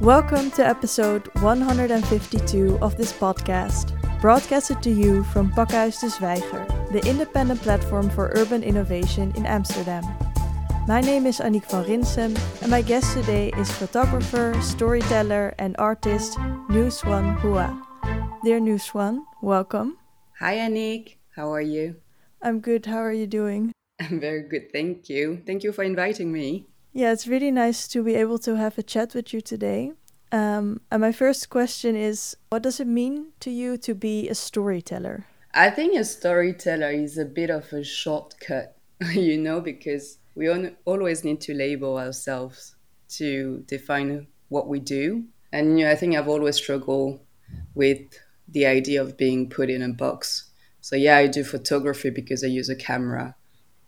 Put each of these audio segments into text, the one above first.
Welcome to episode 152 of this podcast, broadcasted to you from Pakhuis de Zwijger, the independent platform for urban innovation in Amsterdam. My name is Annick van Rinsum, and my guest today is photographer, storyteller, and artist Nhu Xuan Hua. Dear Nhu Xuan, welcome. Hi, Annick. How are you? I'm good. How are you doing? I'm very good, thank you. Thank you for inviting me. Yeah, it's really nice to be able to have a chat with you today. Um, and my first question is What does it mean to you to be a storyteller? I think a storyteller is a bit of a shortcut, you know, because we always need to label ourselves to define what we do. And you know, I think I've always struggled with the idea of being put in a box. So, yeah, I do photography because I use a camera,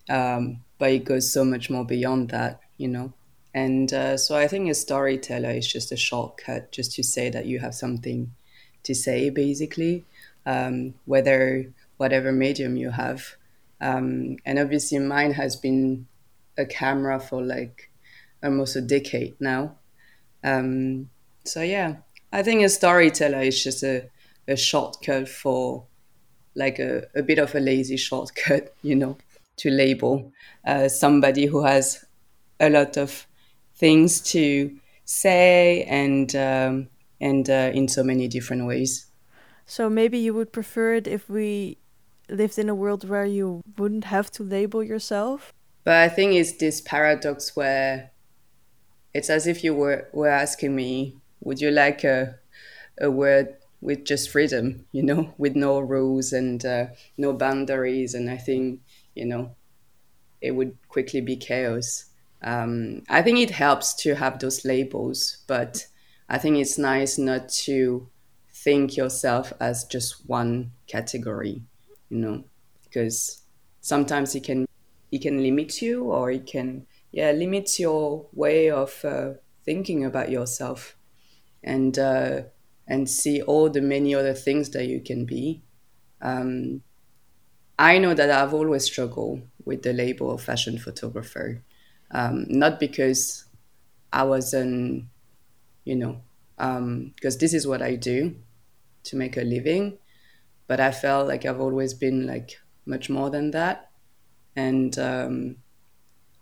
um, but it goes so much more beyond that you know. And uh, so I think a storyteller is just a shortcut just to say that you have something to say, basically, um, whether whatever medium you have. Um, and obviously, mine has been a camera for like almost a decade now. Um, so yeah, I think a storyteller is just a, a shortcut for like a, a bit of a lazy shortcut, you know, to label uh, somebody who has a lot of things to say and um, and uh, in so many different ways. So maybe you would prefer it if we lived in a world where you wouldn't have to label yourself. But I think it's this paradox where it's as if you were were asking me, would you like a a word with just freedom, you know, with no rules and uh, no boundaries? And I think you know, it would quickly be chaos um, I think it helps to have those labels, but I think it's nice not to think yourself as just one category, you know, because sometimes it can it can limit you or it can yeah limit your way of uh, thinking about yourself and uh, and see all the many other things that you can be. Um, I know that I've always struggled with the label of fashion photographer um, not because I was an, you know, because um, this is what I do to make a living, but I felt like I've always been like much more than that, and um,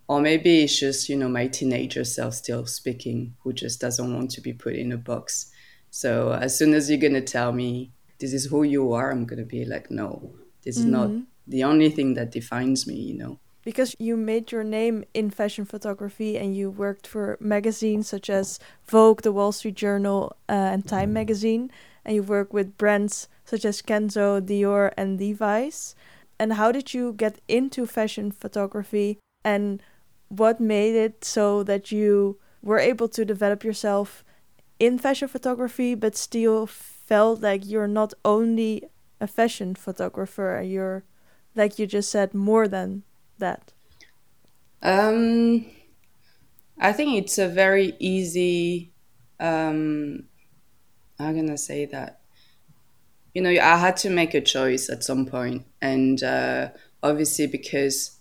or maybe it's just you know my teenager self still speaking, who just doesn't want to be put in a box. So as soon as you're gonna tell me this is who you are, I'm gonna be like, no, this is mm-hmm. not the only thing that defines me, you know because you made your name in fashion photography and you worked for magazines such as Vogue, The Wall Street Journal, uh, and Time magazine, and you work with brands such as Kenzo, Dior, and Levi's. And how did you get into fashion photography and what made it so that you were able to develop yourself in fashion photography but still felt like you're not only a fashion photographer, you're like you just said more than that? Um, I think it's a very easy. Um, how can I say that? You know, I had to make a choice at some point, and uh, obviously because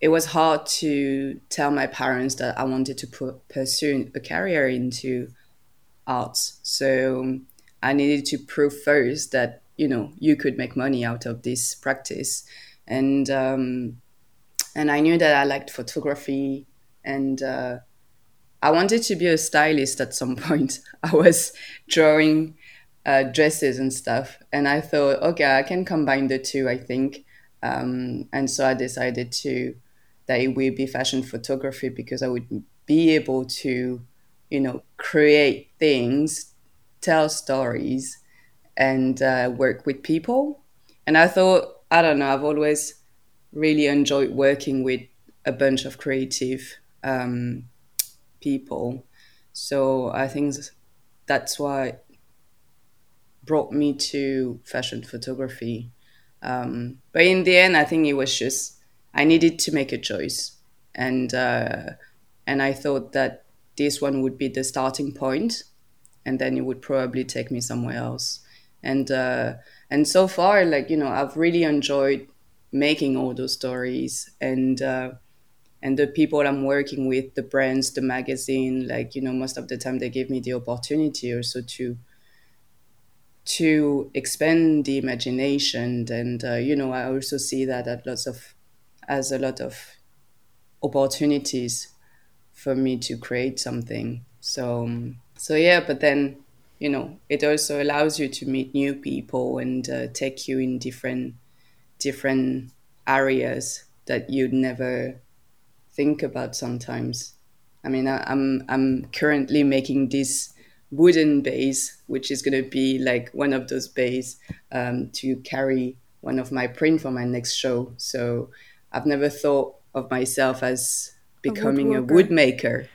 it was hard to tell my parents that I wanted to put, pursue a career into arts. So I needed to prove first that you know you could make money out of this practice, and um, and I knew that I liked photography and uh, I wanted to be a stylist at some point. I was drawing uh, dresses and stuff, and I thought, okay, I can combine the two. I think, um, and so I decided to that it would be fashion photography because I would be able to, you know, create things, tell stories, and uh, work with people. And I thought, I don't know, I've always really enjoyed working with a bunch of creative um, people. So I think that's why brought me to fashion photography. Um, but in the end, I think it was just I needed to make a choice, and uh, and I thought that this one would be the starting point, and then it would probably take me somewhere else. And uh, and so far, like you know, I've really enjoyed making all those stories and uh, and the people I'm working with, the brands, the magazine, like you know, most of the time they give me the opportunity also to to expand the imagination, and uh, you know, I also see that at lots of as a lot of opportunities for me to create something. So um, so yeah, but then you know, it also allows you to meet new people and uh, take you in different different areas that you'd never think about sometimes. I mean, I, am I'm, I'm currently making this wooden base, which is going to be like one of those bays um, to carry one of my print for my next show. So I've never thought of myself as becoming a, a wood maker.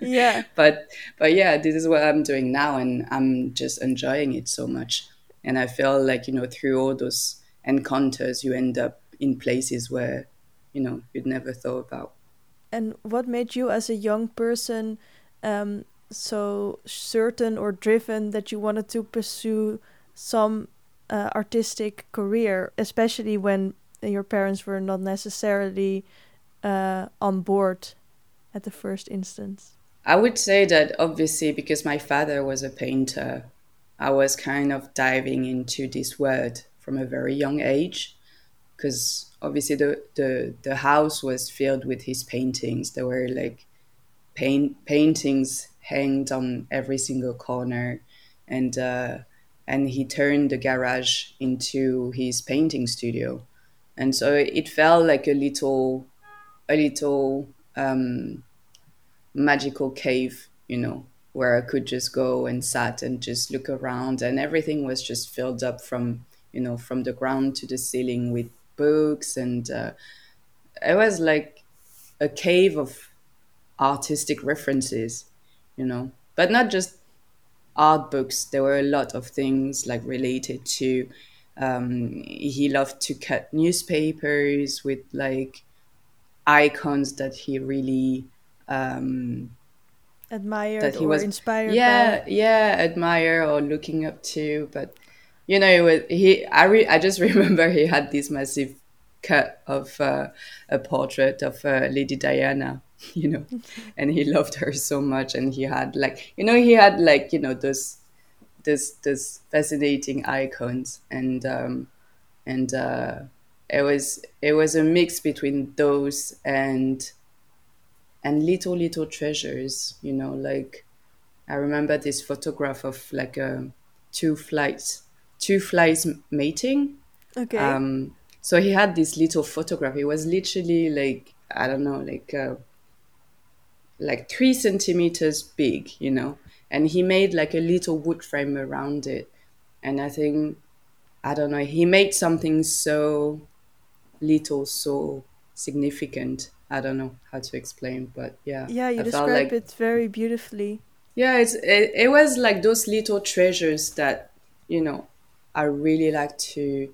yeah. But but yeah, this is what I'm doing now, and I'm just enjoying it so much. And I feel like you know through all those encounters, you end up in places where you know you'd never thought about. And what made you, as a young person, um, so certain or driven that you wanted to pursue some uh, artistic career, especially when your parents were not necessarily uh, on board at the first instance? I would say that obviously because my father was a painter, I was kind of diving into this world from a very young age because obviously the, the, the house was filled with his paintings. There were like paint, paintings hanged on every single corner. And uh, and he turned the garage into his painting studio. And so it felt like a little a little um, magical cave, you know, where I could just go and sat and just look around, and everything was just filled up from you know from the ground to the ceiling with books, and uh, it was like a cave of artistic references, you know, but not just art books. There were a lot of things like related to. Um, he loved to cut newspapers with like icons that he really um, admired that he or was inspired yeah by. yeah admire or looking up to but you know it was he i re, i just remember he had this massive cut of uh, a portrait of uh, lady diana you know and he loved her so much and he had like you know he had like you know those this this fascinating icons and um and uh it was it was a mix between those and and little little treasures you know like i remember this photograph of like a um, two flights two flies mating okay um so he had this little photograph it was literally like i don't know like uh, like three centimeters big you know and he made like a little wood frame around it and i think i don't know he made something so little so significant. I don't know how to explain, but yeah. Yeah, you I describe like, it very beautifully. Yeah, it's it, it was like those little treasures that you know I really like to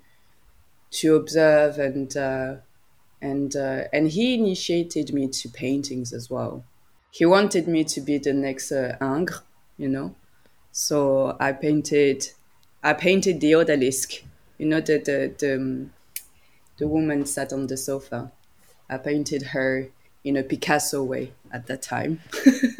to observe and uh, and uh, and he initiated me to paintings as well. He wanted me to be the next uh, Ingres, you know. So I painted I painted the odalisque, you know the the the um, the woman sat on the sofa. I painted her in a Picasso way at that time.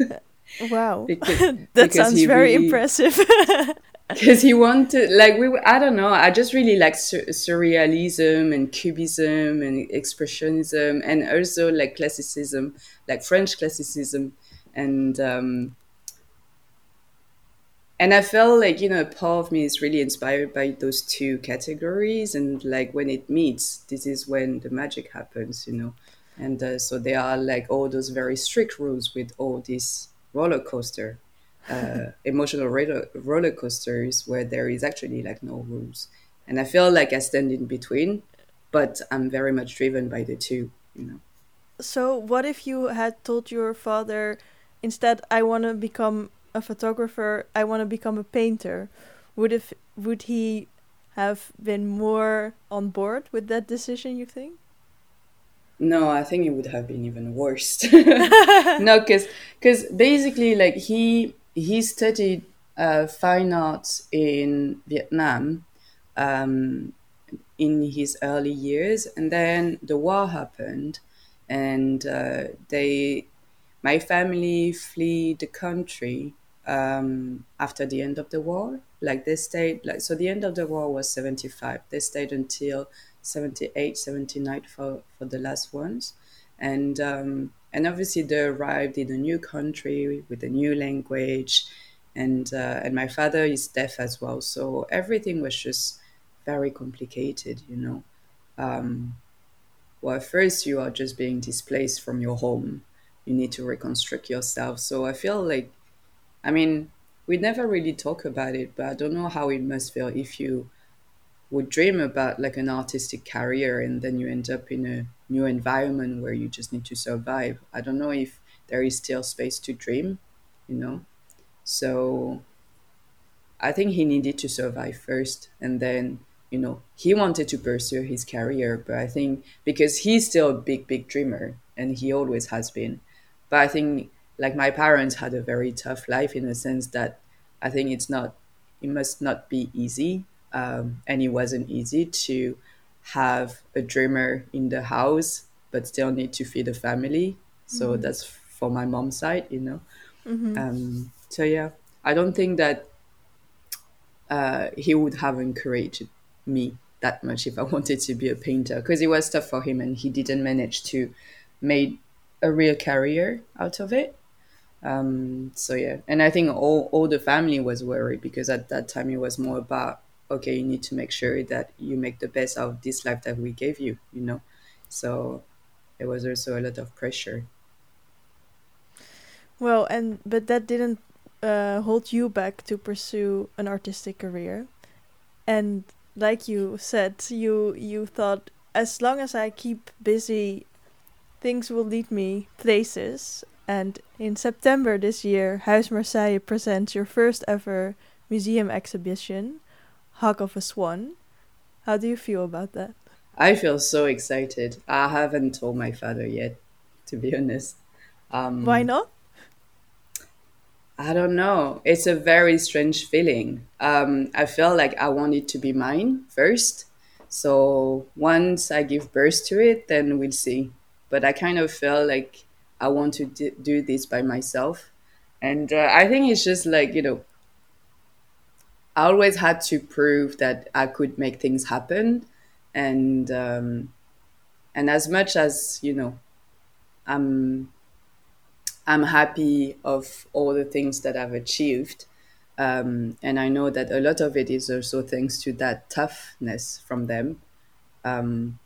wow, because, that because sounds very really, impressive. Because he wanted, like we, I don't know. I just really like sur- surrealism and cubism and expressionism, and also like classicism, like French classicism, and um, and I felt like you know part of me is really inspired by those two categories, and like when it meets, this is when the magic happens, you know. And uh, so there are like all those very strict rules with all this roller coaster, uh, emotional roller, roller coasters where there is actually like no rules. And I feel like I stand in between, but I'm very much driven by the two, you know. So what if you had told your father instead I want to become a photographer, I want to become a painter, would if would he have been more on board with that decision? You think? No, I think it would have been even worse. no, because because basically, like he he studied uh, fine arts in Vietnam um, in his early years, and then the war happened, and uh, they, my family, flee the country um, after the end of the war. Like they stayed, like so, the end of the war was seventy five. They stayed until 78, 79 for for the last ones, and um, and obviously they arrived in a new country with a new language, and uh, and my father is deaf as well, so everything was just very complicated, you know. Um, well, first you are just being displaced from your home. You need to reconstruct yourself. So I feel like, I mean, we never really talk about it, but I don't know how it must feel if you would dream about like an artistic career and then you end up in a new environment where you just need to survive. I don't know if there is still space to dream, you know. So I think he needed to survive first and then you know he wanted to pursue his career but i think because he's still a big big dreamer and he always has been but i think like my parents had a very tough life in the sense that i think it's not it must not be easy um, and it wasn't easy to have a dreamer in the house but still need to feed a family so Mm-hmm. that's for my mom's side you know Mm-hmm. um, so yeah i don't think that uh, he would have encouraged me that much if I wanted to be a painter because it was tough for him and he didn't manage to make a real career out of it. Um, so yeah, and I think all, all the family was worried because at that time it was more about okay, you need to make sure that you make the best out of this life that we gave you, you know. So there was also a lot of pressure. Well, and but that didn't uh, hold you back to pursue an artistic career. And like you said, you you thought as long as I keep busy, things will lead me places. And in September this year, Huis Marseille presents your first ever museum exhibition, Hug of a Swan. How do you feel about that? I feel so excited. I haven't told my father yet, to be honest. Why Um, not? I don't know. It's a very strange feeling. Um, I feel like I want it to be mine first. So once I give birth to it, then we'll see. But I kind of feel like I want to d- do this by myself. And uh, I think it's just like, you know, I always had to prove that I could make things happen. And, um, and as much as, you know, I'm I'm happy of all the things that I've achieved. Um, and I know that a lot of it is also thanks to that toughness from them. Um,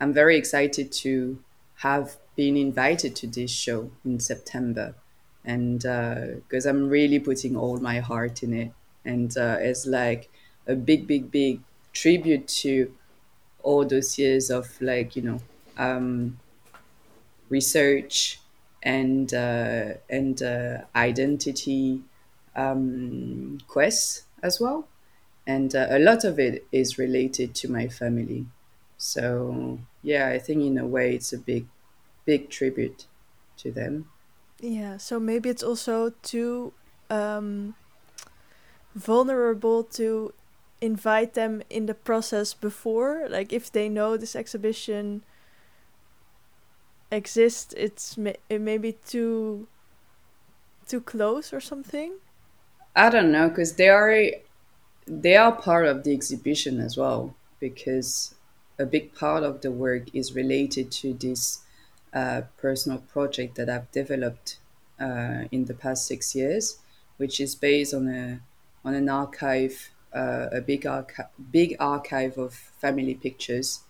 I'm very excited to have been invited to this show in September. And because I'm really putting all my heart in it. And uh, it's like a big, big, big tribute to all those years of like, you know, um, research and uh, and uh, identity um, quests as well. And uh, a lot of it is related to my family. So yeah, I think in a way it's a big big tribute to them. Yeah, so maybe it's also to um, vulnerable to invite them in the process before. Like if they know this exhibition exists, it's it may be too too close or something. I don't know because they are they are part of the exhibition as well because a big part of the work is related to this uh, personal project that I've developed uh, in the past six years, which is based on a on an archive, uh, a big archive, big archive of family pictures,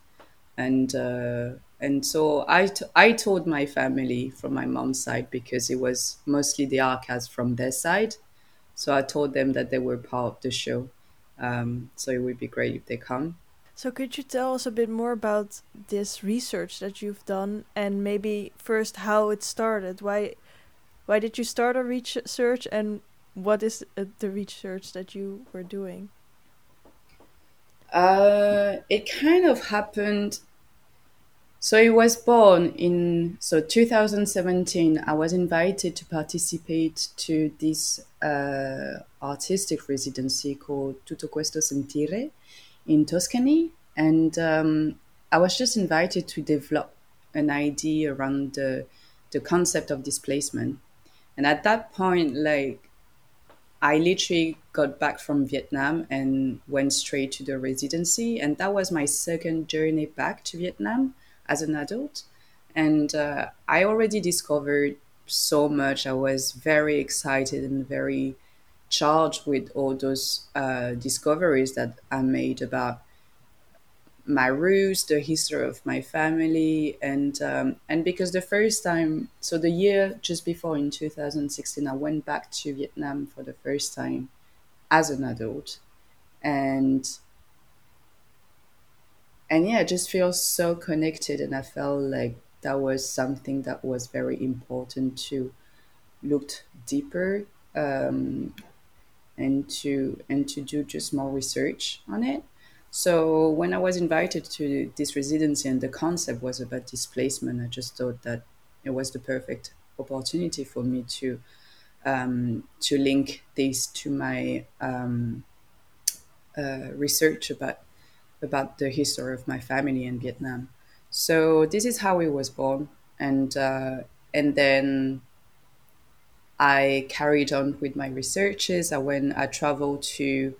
and uh, and so I, t- I told my family from my mom's side because it was mostly the archives from their side, so I told them that they were part of the show. Um, so it would be great if they come. So could you tell us a bit more about this research that you've done and maybe first how it started? Why why did you start a research and what is uh, the research that you were doing? Uh, it kind of happened. So it was born in so 2017. I was invited to participate to this uh, artistic residency called Tutto questo sentire in Tuscany, and um, I was just invited to develop an idea around the the concept of displacement. And at that point, like I literally got back from Vietnam and went straight to the residency, and that was my second journey back to Vietnam as an adult. And uh, I already discovered so much. I was very excited and very charged with all those uh, discoveries that I made about my roots, the history of my family, and um, and because the first time, so the year just before in 2016, I went back to Vietnam for the first time as an adult, and and yeah, I just feel so connected, and I felt like that was something that was very important to look deeper um, and to and to do just more research on it so when I was invited to this residency and the concept was about displacement, I just thought that it was the perfect opportunity for me to um, to link this to my um, uh, research about about the history of my family in Vietnam. So this is how it was born, and uh, and then I carried on with my researches. I went, I traveled to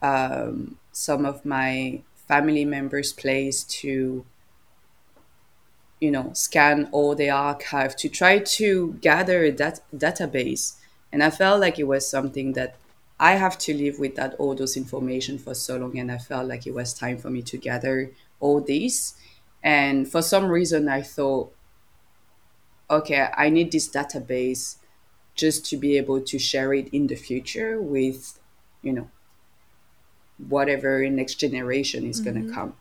um, some of my family members' place to you know scan all the archive to try to gather that database. And i felt like it was something that i have to live with that all those information for so long and i felt like it was time for me to gather all these. And for some reason i thought okay i need this database just to be able to share it in the future with you know whatever next generation is mm-hmm. going to come.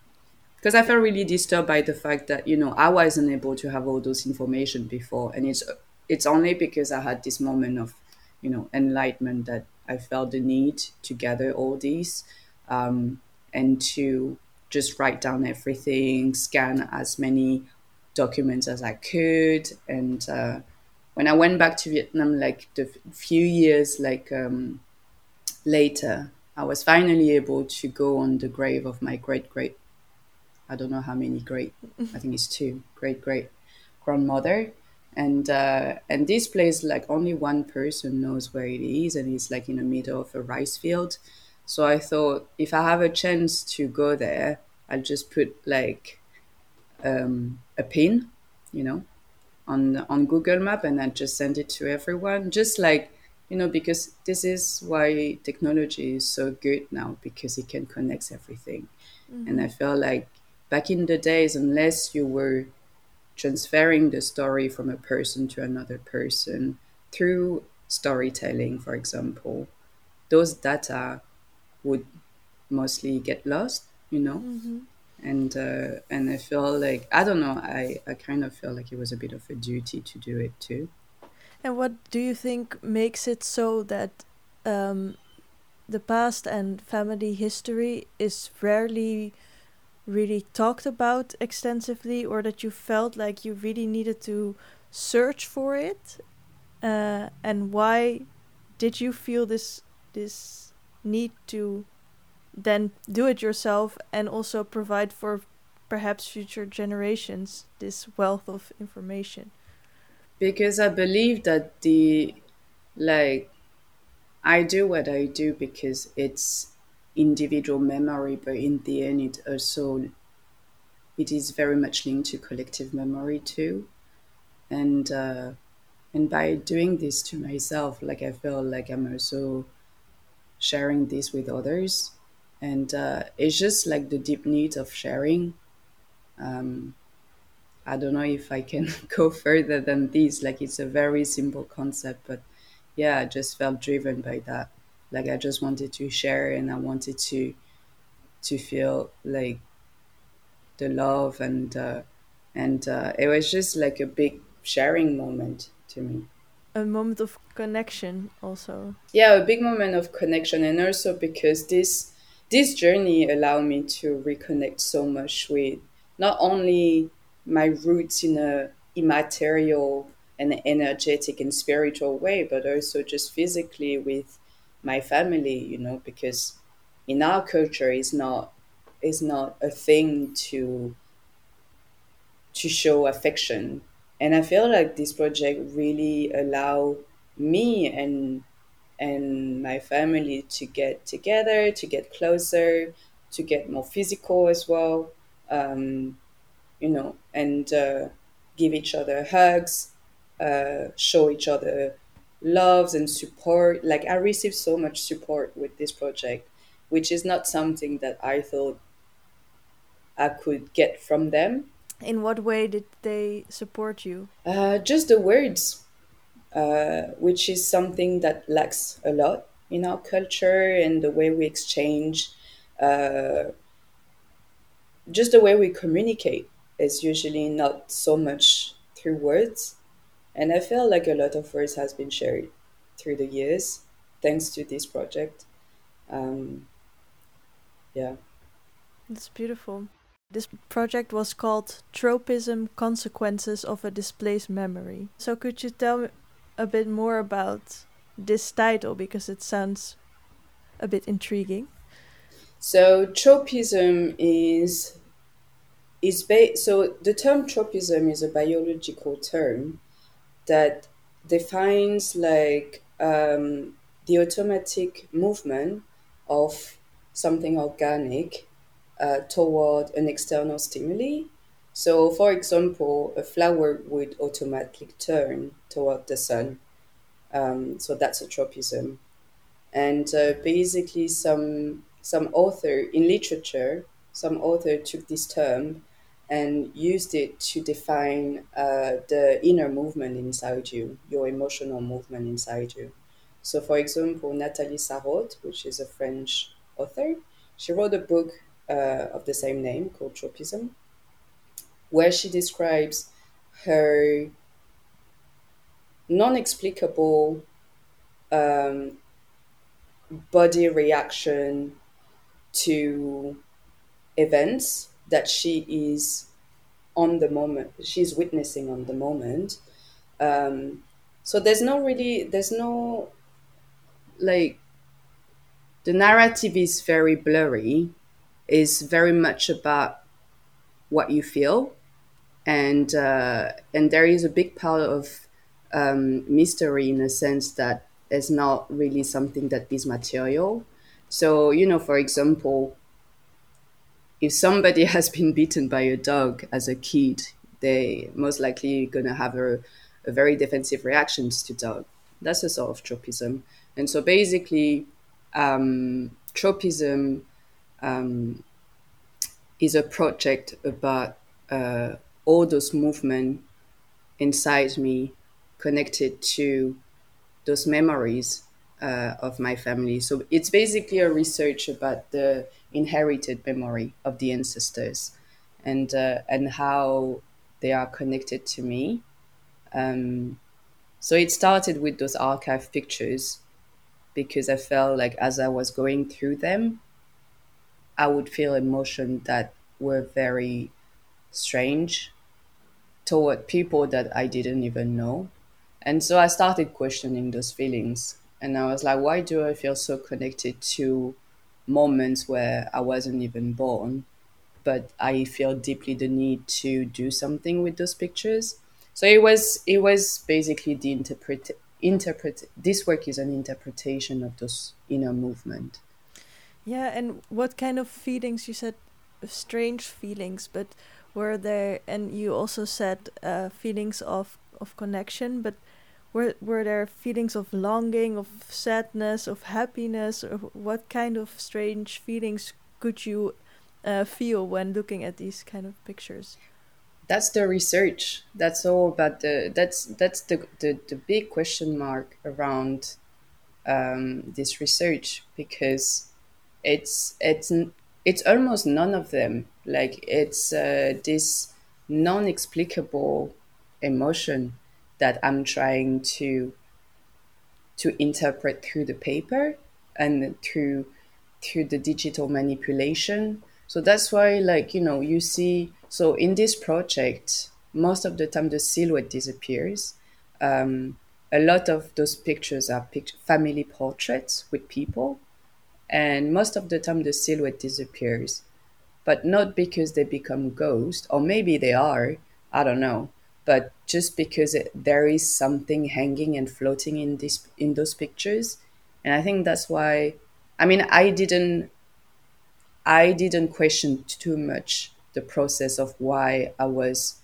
Because i felt really disturbed by the fact that you know i wasn't able to have all those information before. And it's it's only because i had this moment of you know enlightenment that i felt the need to gather all these um, and to just write down everything scan as many documents as i could. And uh, when i went back to vietnam like the few years like um, later I was finally able to go on the grave of my great great, I don't know how many great, I think it's two great great grandmother, and uh, and this place like only one person knows where it is, and it's like in the middle of a rice field. So I thought if I have a chance to go there, I'll just put like um, a pin, you know, on on Google Map, and I just send it to everyone, just like you know because this is why technology is so good now because it can connect everything mm-hmm. and i felt like back in the days unless you were transferring the story from a person to another person through storytelling for example those data would mostly get lost you know mm-hmm. and uh, and i feel like i don't know i i kind of feel like it was a bit of a duty to do it too and what do you think makes it so that um, the past and family history is rarely really talked about extensively, or that you felt like you really needed to search for it? Uh, and why did you feel this this need to then do it yourself and also provide for perhaps future generations this wealth of information? Because I believe that the like I do what I do because it's individual memory, but in the end, it also it is very much linked to collective memory too, and uh, and by doing this to myself, like I feel like I'm also sharing this with others, and uh, it's just like the deep need of sharing. Um, I don't know if I can go further than this. Like it's a very simple concept, but yeah, I just felt driven by that. Like I just wanted to share and I wanted to to feel like the love and uh, and uh, it was just like a big sharing moment to me. A moment of connection, also. Yeah, a big moment of connection, and also because this this journey allowed me to reconnect so much with not only my roots in a immaterial and energetic and spiritual way, but also just physically with my family, you know, because in our culture it's not it's not a thing to to show affection. And I feel like this project really allow me and and my family to get together, to get closer, to get more physical as well. Um, you know, and uh, give each other hugs, uh, show each other loves and support. Like I received so much support with this project, which is not something that I thought I could get from them. In what way did they support you? Uh, just the words, uh, which is something that lacks a lot in our culture and the way we exchange. Uh, just the way we communicate is usually not so much through words. And I feel like a lot of words has been shared through the years thanks to this project. Um, yeah. It's beautiful. This project was called Tropism Consequences of a Displaced Memory. So, could you tell a bit more about this title because it sounds a bit intriguing? So, tropism is is ba- so the term tropism is a biological term that defines like um, the automatic movement of something organic uh, toward an external stimuli. So, for example, a flower would automatically turn toward the sun. Um, so that's a tropism. And uh, basically, some some author in literature, some author took this term and used it to define uh, the inner movement inside you, your emotional movement inside you. So, for example, Nathalie Sarraute, which is a French author, she wrote a book uh, of the same name called Tropism, where she describes her non explicable um, body reaction to events that she is on the moment she's witnessing on the moment. Um, so there's no really there's no like the narrative is very blurry. Is very much about what you feel. And uh, and there is a big part of um, mystery in a sense that is not really something that is material. So you know for example if somebody has been bitten by a dog as a kid, they most likely gonna have a, a very defensive reactions to dog. That's a sort of tropism. And so basically, um, tropism um, is a project about uh, all those movements inside me connected to those memories uh, of my family. So it's basically a research about the inherited memory of the ancestors and uh, and how they are connected to me. Um, so it started with those archive pictures because I felt like as I was going through them, I would feel emotions that were very strange toward people that I didn't even know. And so I started questioning those feelings. And I was like, why do I feel so connected to moments where I wasn't even born, but I feel deeply the need to do something with those pictures. So it was it was basically the interpret interpret this work is an interpretation of those inner movement. Yeah, and what kind of feelings you said strange feelings, but were there and you also said uh, feelings of of connection, but were were there feelings of longing, of sadness, of happiness, or what kind of strange feelings could you uh, feel when looking at these kind of pictures? That's the research. That's all about the. That's that's the the, the big question mark around um, this research because it's it's it's almost none of them. Like it's uh, this non-explicable emotion that I'm trying to to interpret through the paper and through through the digital manipulation. So that's why like, you know, you see so in this project, most of the time the silhouette disappears. Um, a lot of those pictures are pic- family portraits with people, and most of the time the silhouette disappears, but not because they become ghosts, or maybe they are, I don't know. But just because it, there is something hanging and floating in this in those pictures, and I think that's why. I mean, I didn't. I didn't question too much the process of why I was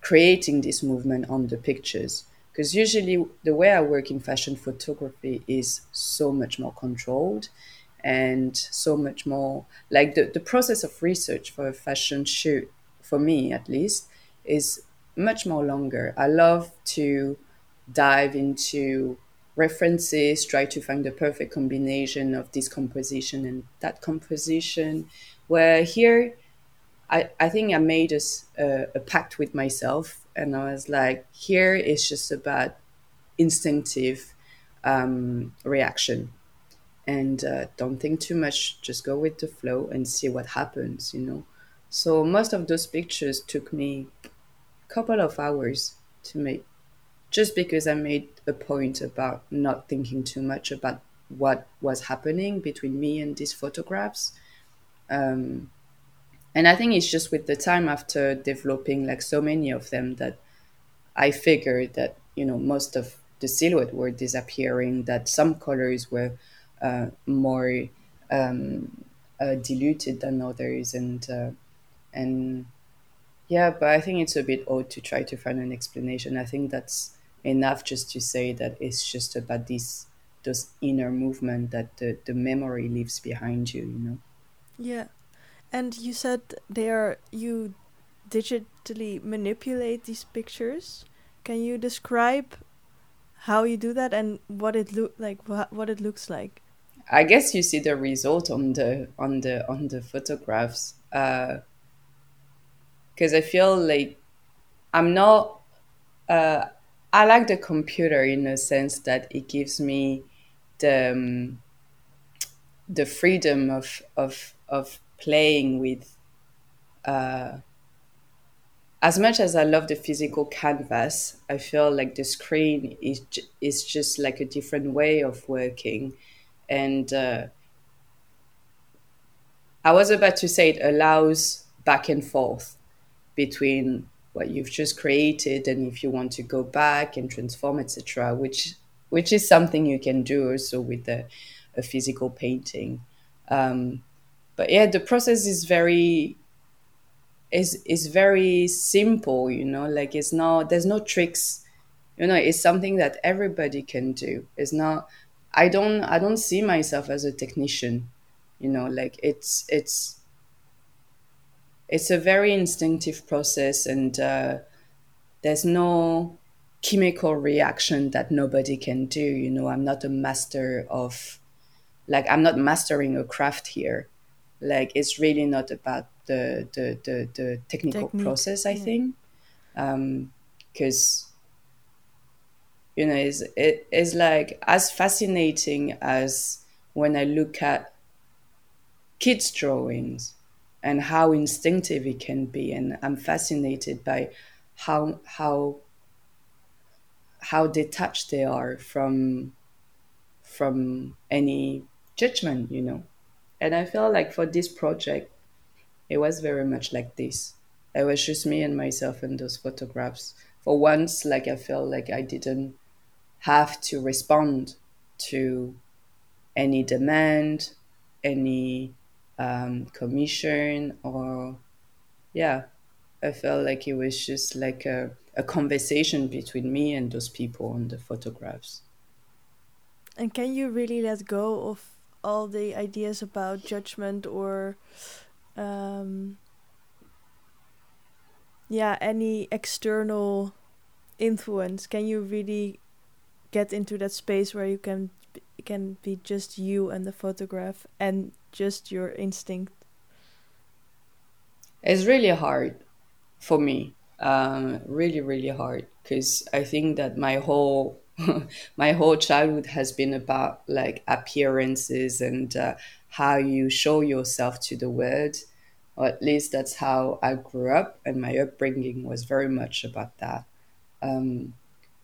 creating this movement on the pictures because usually the way I work in fashion photography is so much more controlled and so much more like the, the process of research for a fashion shoot for me at least is much more longer. I love to dive into references try to find the perfect combination of this composition and that composition. Where here i, I think i made a, a, a pact with myself and i was like here is just about instinctive um, reaction. And uh, don't think too much. Just go with the flow and see what happens you know? So most of those pictures took me couple of hours to make just because i made a point about not thinking too much about what was happening between me and these photographs. Um, and i think it's just with the time after developing like so many of them that i figured that you know most of the silhouette were disappearing that some colors were uh, more um, uh, diluted than others, and uh, and yeah, but I think it's a bit odd to try to find an explanation. I think that's enough just to say that it's just about this those inner movement that the, the memory leaves behind you, you know. Yeah. And you said they are you digitally manipulate these pictures. Can you describe how you do that and what it look like wh- what it looks like? I guess you see the result on the on the on the photographs. Uh, Because I feel like I'm not. Uh, I like the computer in the sense that it gives me the um, the freedom of of of playing with. Uh, as much as I love the physical canvas, I feel like the screen is is just like a different way of working and uh, I was about to say it allows back and forth between what you've just created and if you want to go back and transform etc which which is something you can do also with a, a physical painting um, but yeah the process is very is is very simple you know like it's not there's no tricks you know it's something that everybody can do it's not I don't I don't see myself as a technician. You know, like it's it's it's a very instinctive process, and uh, there's no chemical reaction that nobody can do. You know, I'm not a master of like I'm not mastering a craft here. Like it's really not about the the the, the technical Technique, process. I yeah. think because um, you know is it is like as fascinating as when i look at kids drawings and how instinctive it can be. And i'm fascinated by how how how detached they are from from any judgment you know? And i felt like for this project it was very much like this. It was just me and myself in those photographs. For once like i felt like i didn't have to respond to any demand, any um, commission, or yeah, I felt like it was just like a, a conversation between me and those people on the photographs. And can you really let go of all the ideas about judgment or um, yeah any external influence can you really get into that space where you can can be just you and the photograph and just your instinct? It's really hard for me. Um, really really hard. Because i think that my whole my whole childhood has been about like appearances and uh, how you show yourself to the world. Or at least that's how i grew up and my upbringing was very much about that. Um,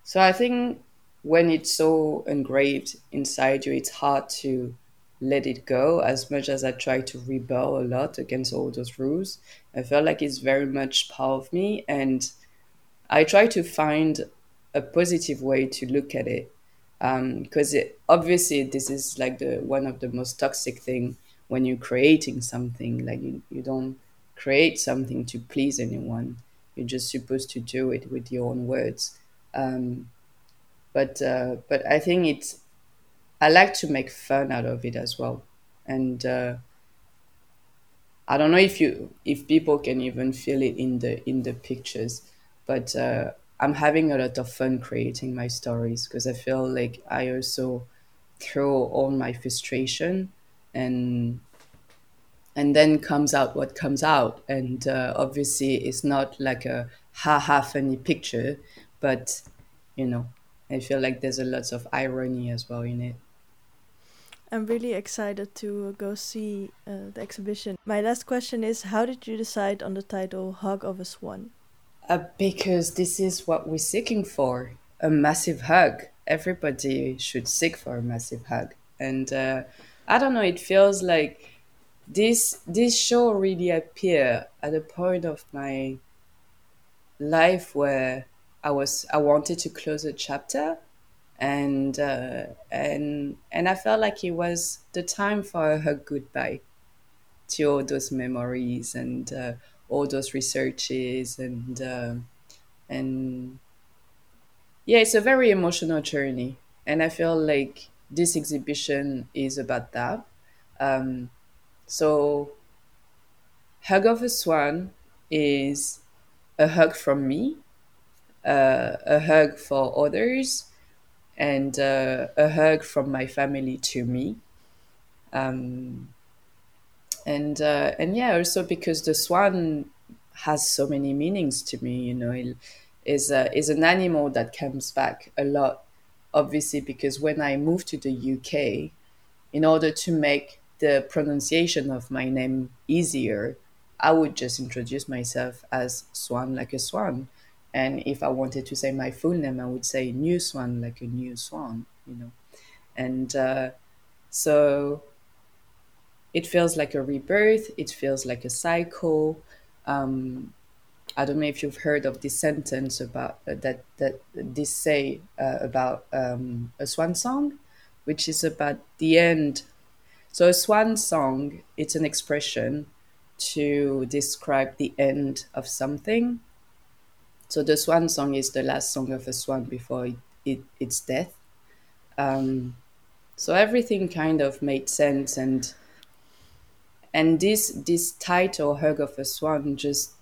so i think when it's so engraved inside you, it's hard to let it go as much as I try to rebel a lot against all those rules. I feel like it's very much part of me and I try to find a positive way to look at it because um, obviously this is like the one of the most toxic thing when you're creating something like you, you don't create something to please anyone you're just supposed to do it with your own words um, but uh, but i think it's i like to make fun out of it as well and uh, i don't know if you if people can even feel it in the in the pictures but uh, I'm having a lot of fun creating my stories because I feel like I also throw all my frustration and and then comes out what comes out and uh, obviously it's not like a ha ha funny picture but you know I feel like there's a lot of irony as well in it. I'm really excited to go see uh, the exhibition. My last question is How did you decide on the title Hug of a Swan? Uh, because this is what we're seeking for a massive hug. Everybody should seek for a massive hug. And uh, I don't know, it feels like this this show really appeared at a point of my life where I was I wanted to close a chapter and uh, and and I felt like it was the time for her goodbye to all those memories and uh, all those researches and uh, and yeah, it's a very emotional journey, and I feel like this exhibition is about that. Um, so, hug of a swan is a hug from me, uh, a hug for others, and uh, a hug from my family to me. Um, and uh, and yeah, also because the swan has so many meanings to me. You know, it is a, is an animal that comes back a lot. Obviously, because when I moved to the UK, in order to make the pronunciation of my name easier, I would just introduce myself as Swan, like a swan. And if I wanted to say my full name, I would say Nhu Xuan, like a new swan, you know. And uh, so it feels like a rebirth, it feels like a cycle. Um, I don't know if you've heard of this sentence about uh, that that this say uh, about um, a swan song, which is about the end. So a swan song, it's an expression to describe the end of something. So the swan song is the last song of a swan before it, it its death. Um, so everything kind of made sense and and this this title hug of a swan just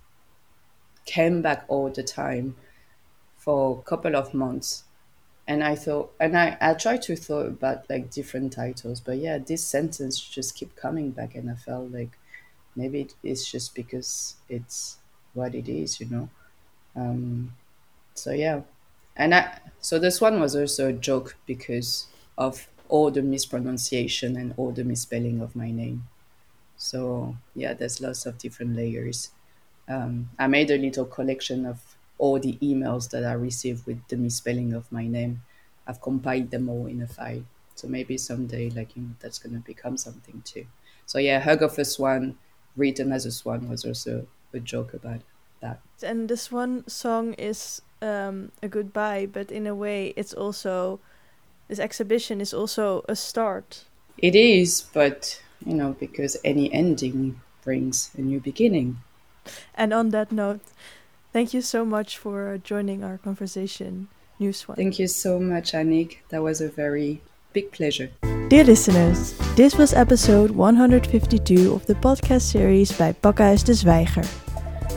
came back all the time for a couple of months and i thought and i i tried to thought about like different titles but yeah this sentence just keep coming back and i felt like maybe it's just because it's what it is you know um so yeah and i so this one was also a joke because of all the mispronunciation and all the misspelling of my name so yeah, there's lots of different layers. Um, I made a little collection of all the emails that I received with the misspelling of my name. I've compiled them all in a file. So maybe someday, like you know, that's gonna become something too. So yeah, hug of a swan, written as a swan, was also a joke about that. And this one song is um, a goodbye, but in a way, it's also this exhibition is also a start. It is, but you know, because any ending brings a new beginning. And on that note, thank you so much for joining our conversation, Nhu Xuan. Thank you so much, Annick. That was a very big pleasure. Dear listeners, this was episode 152 of the podcast series by Pakhuis de Zwijger.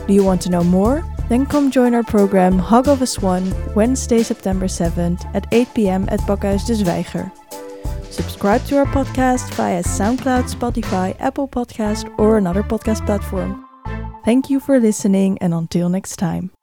Do you want to know more? Then come join our program Hug of a Swan Wednesday, September 7th at 8 pm at Pakhuis de Zwijger. Subscribe to our podcast via SoundCloud, Spotify, Apple Podcast, or another podcast platform. Thank you for listening, and until next time.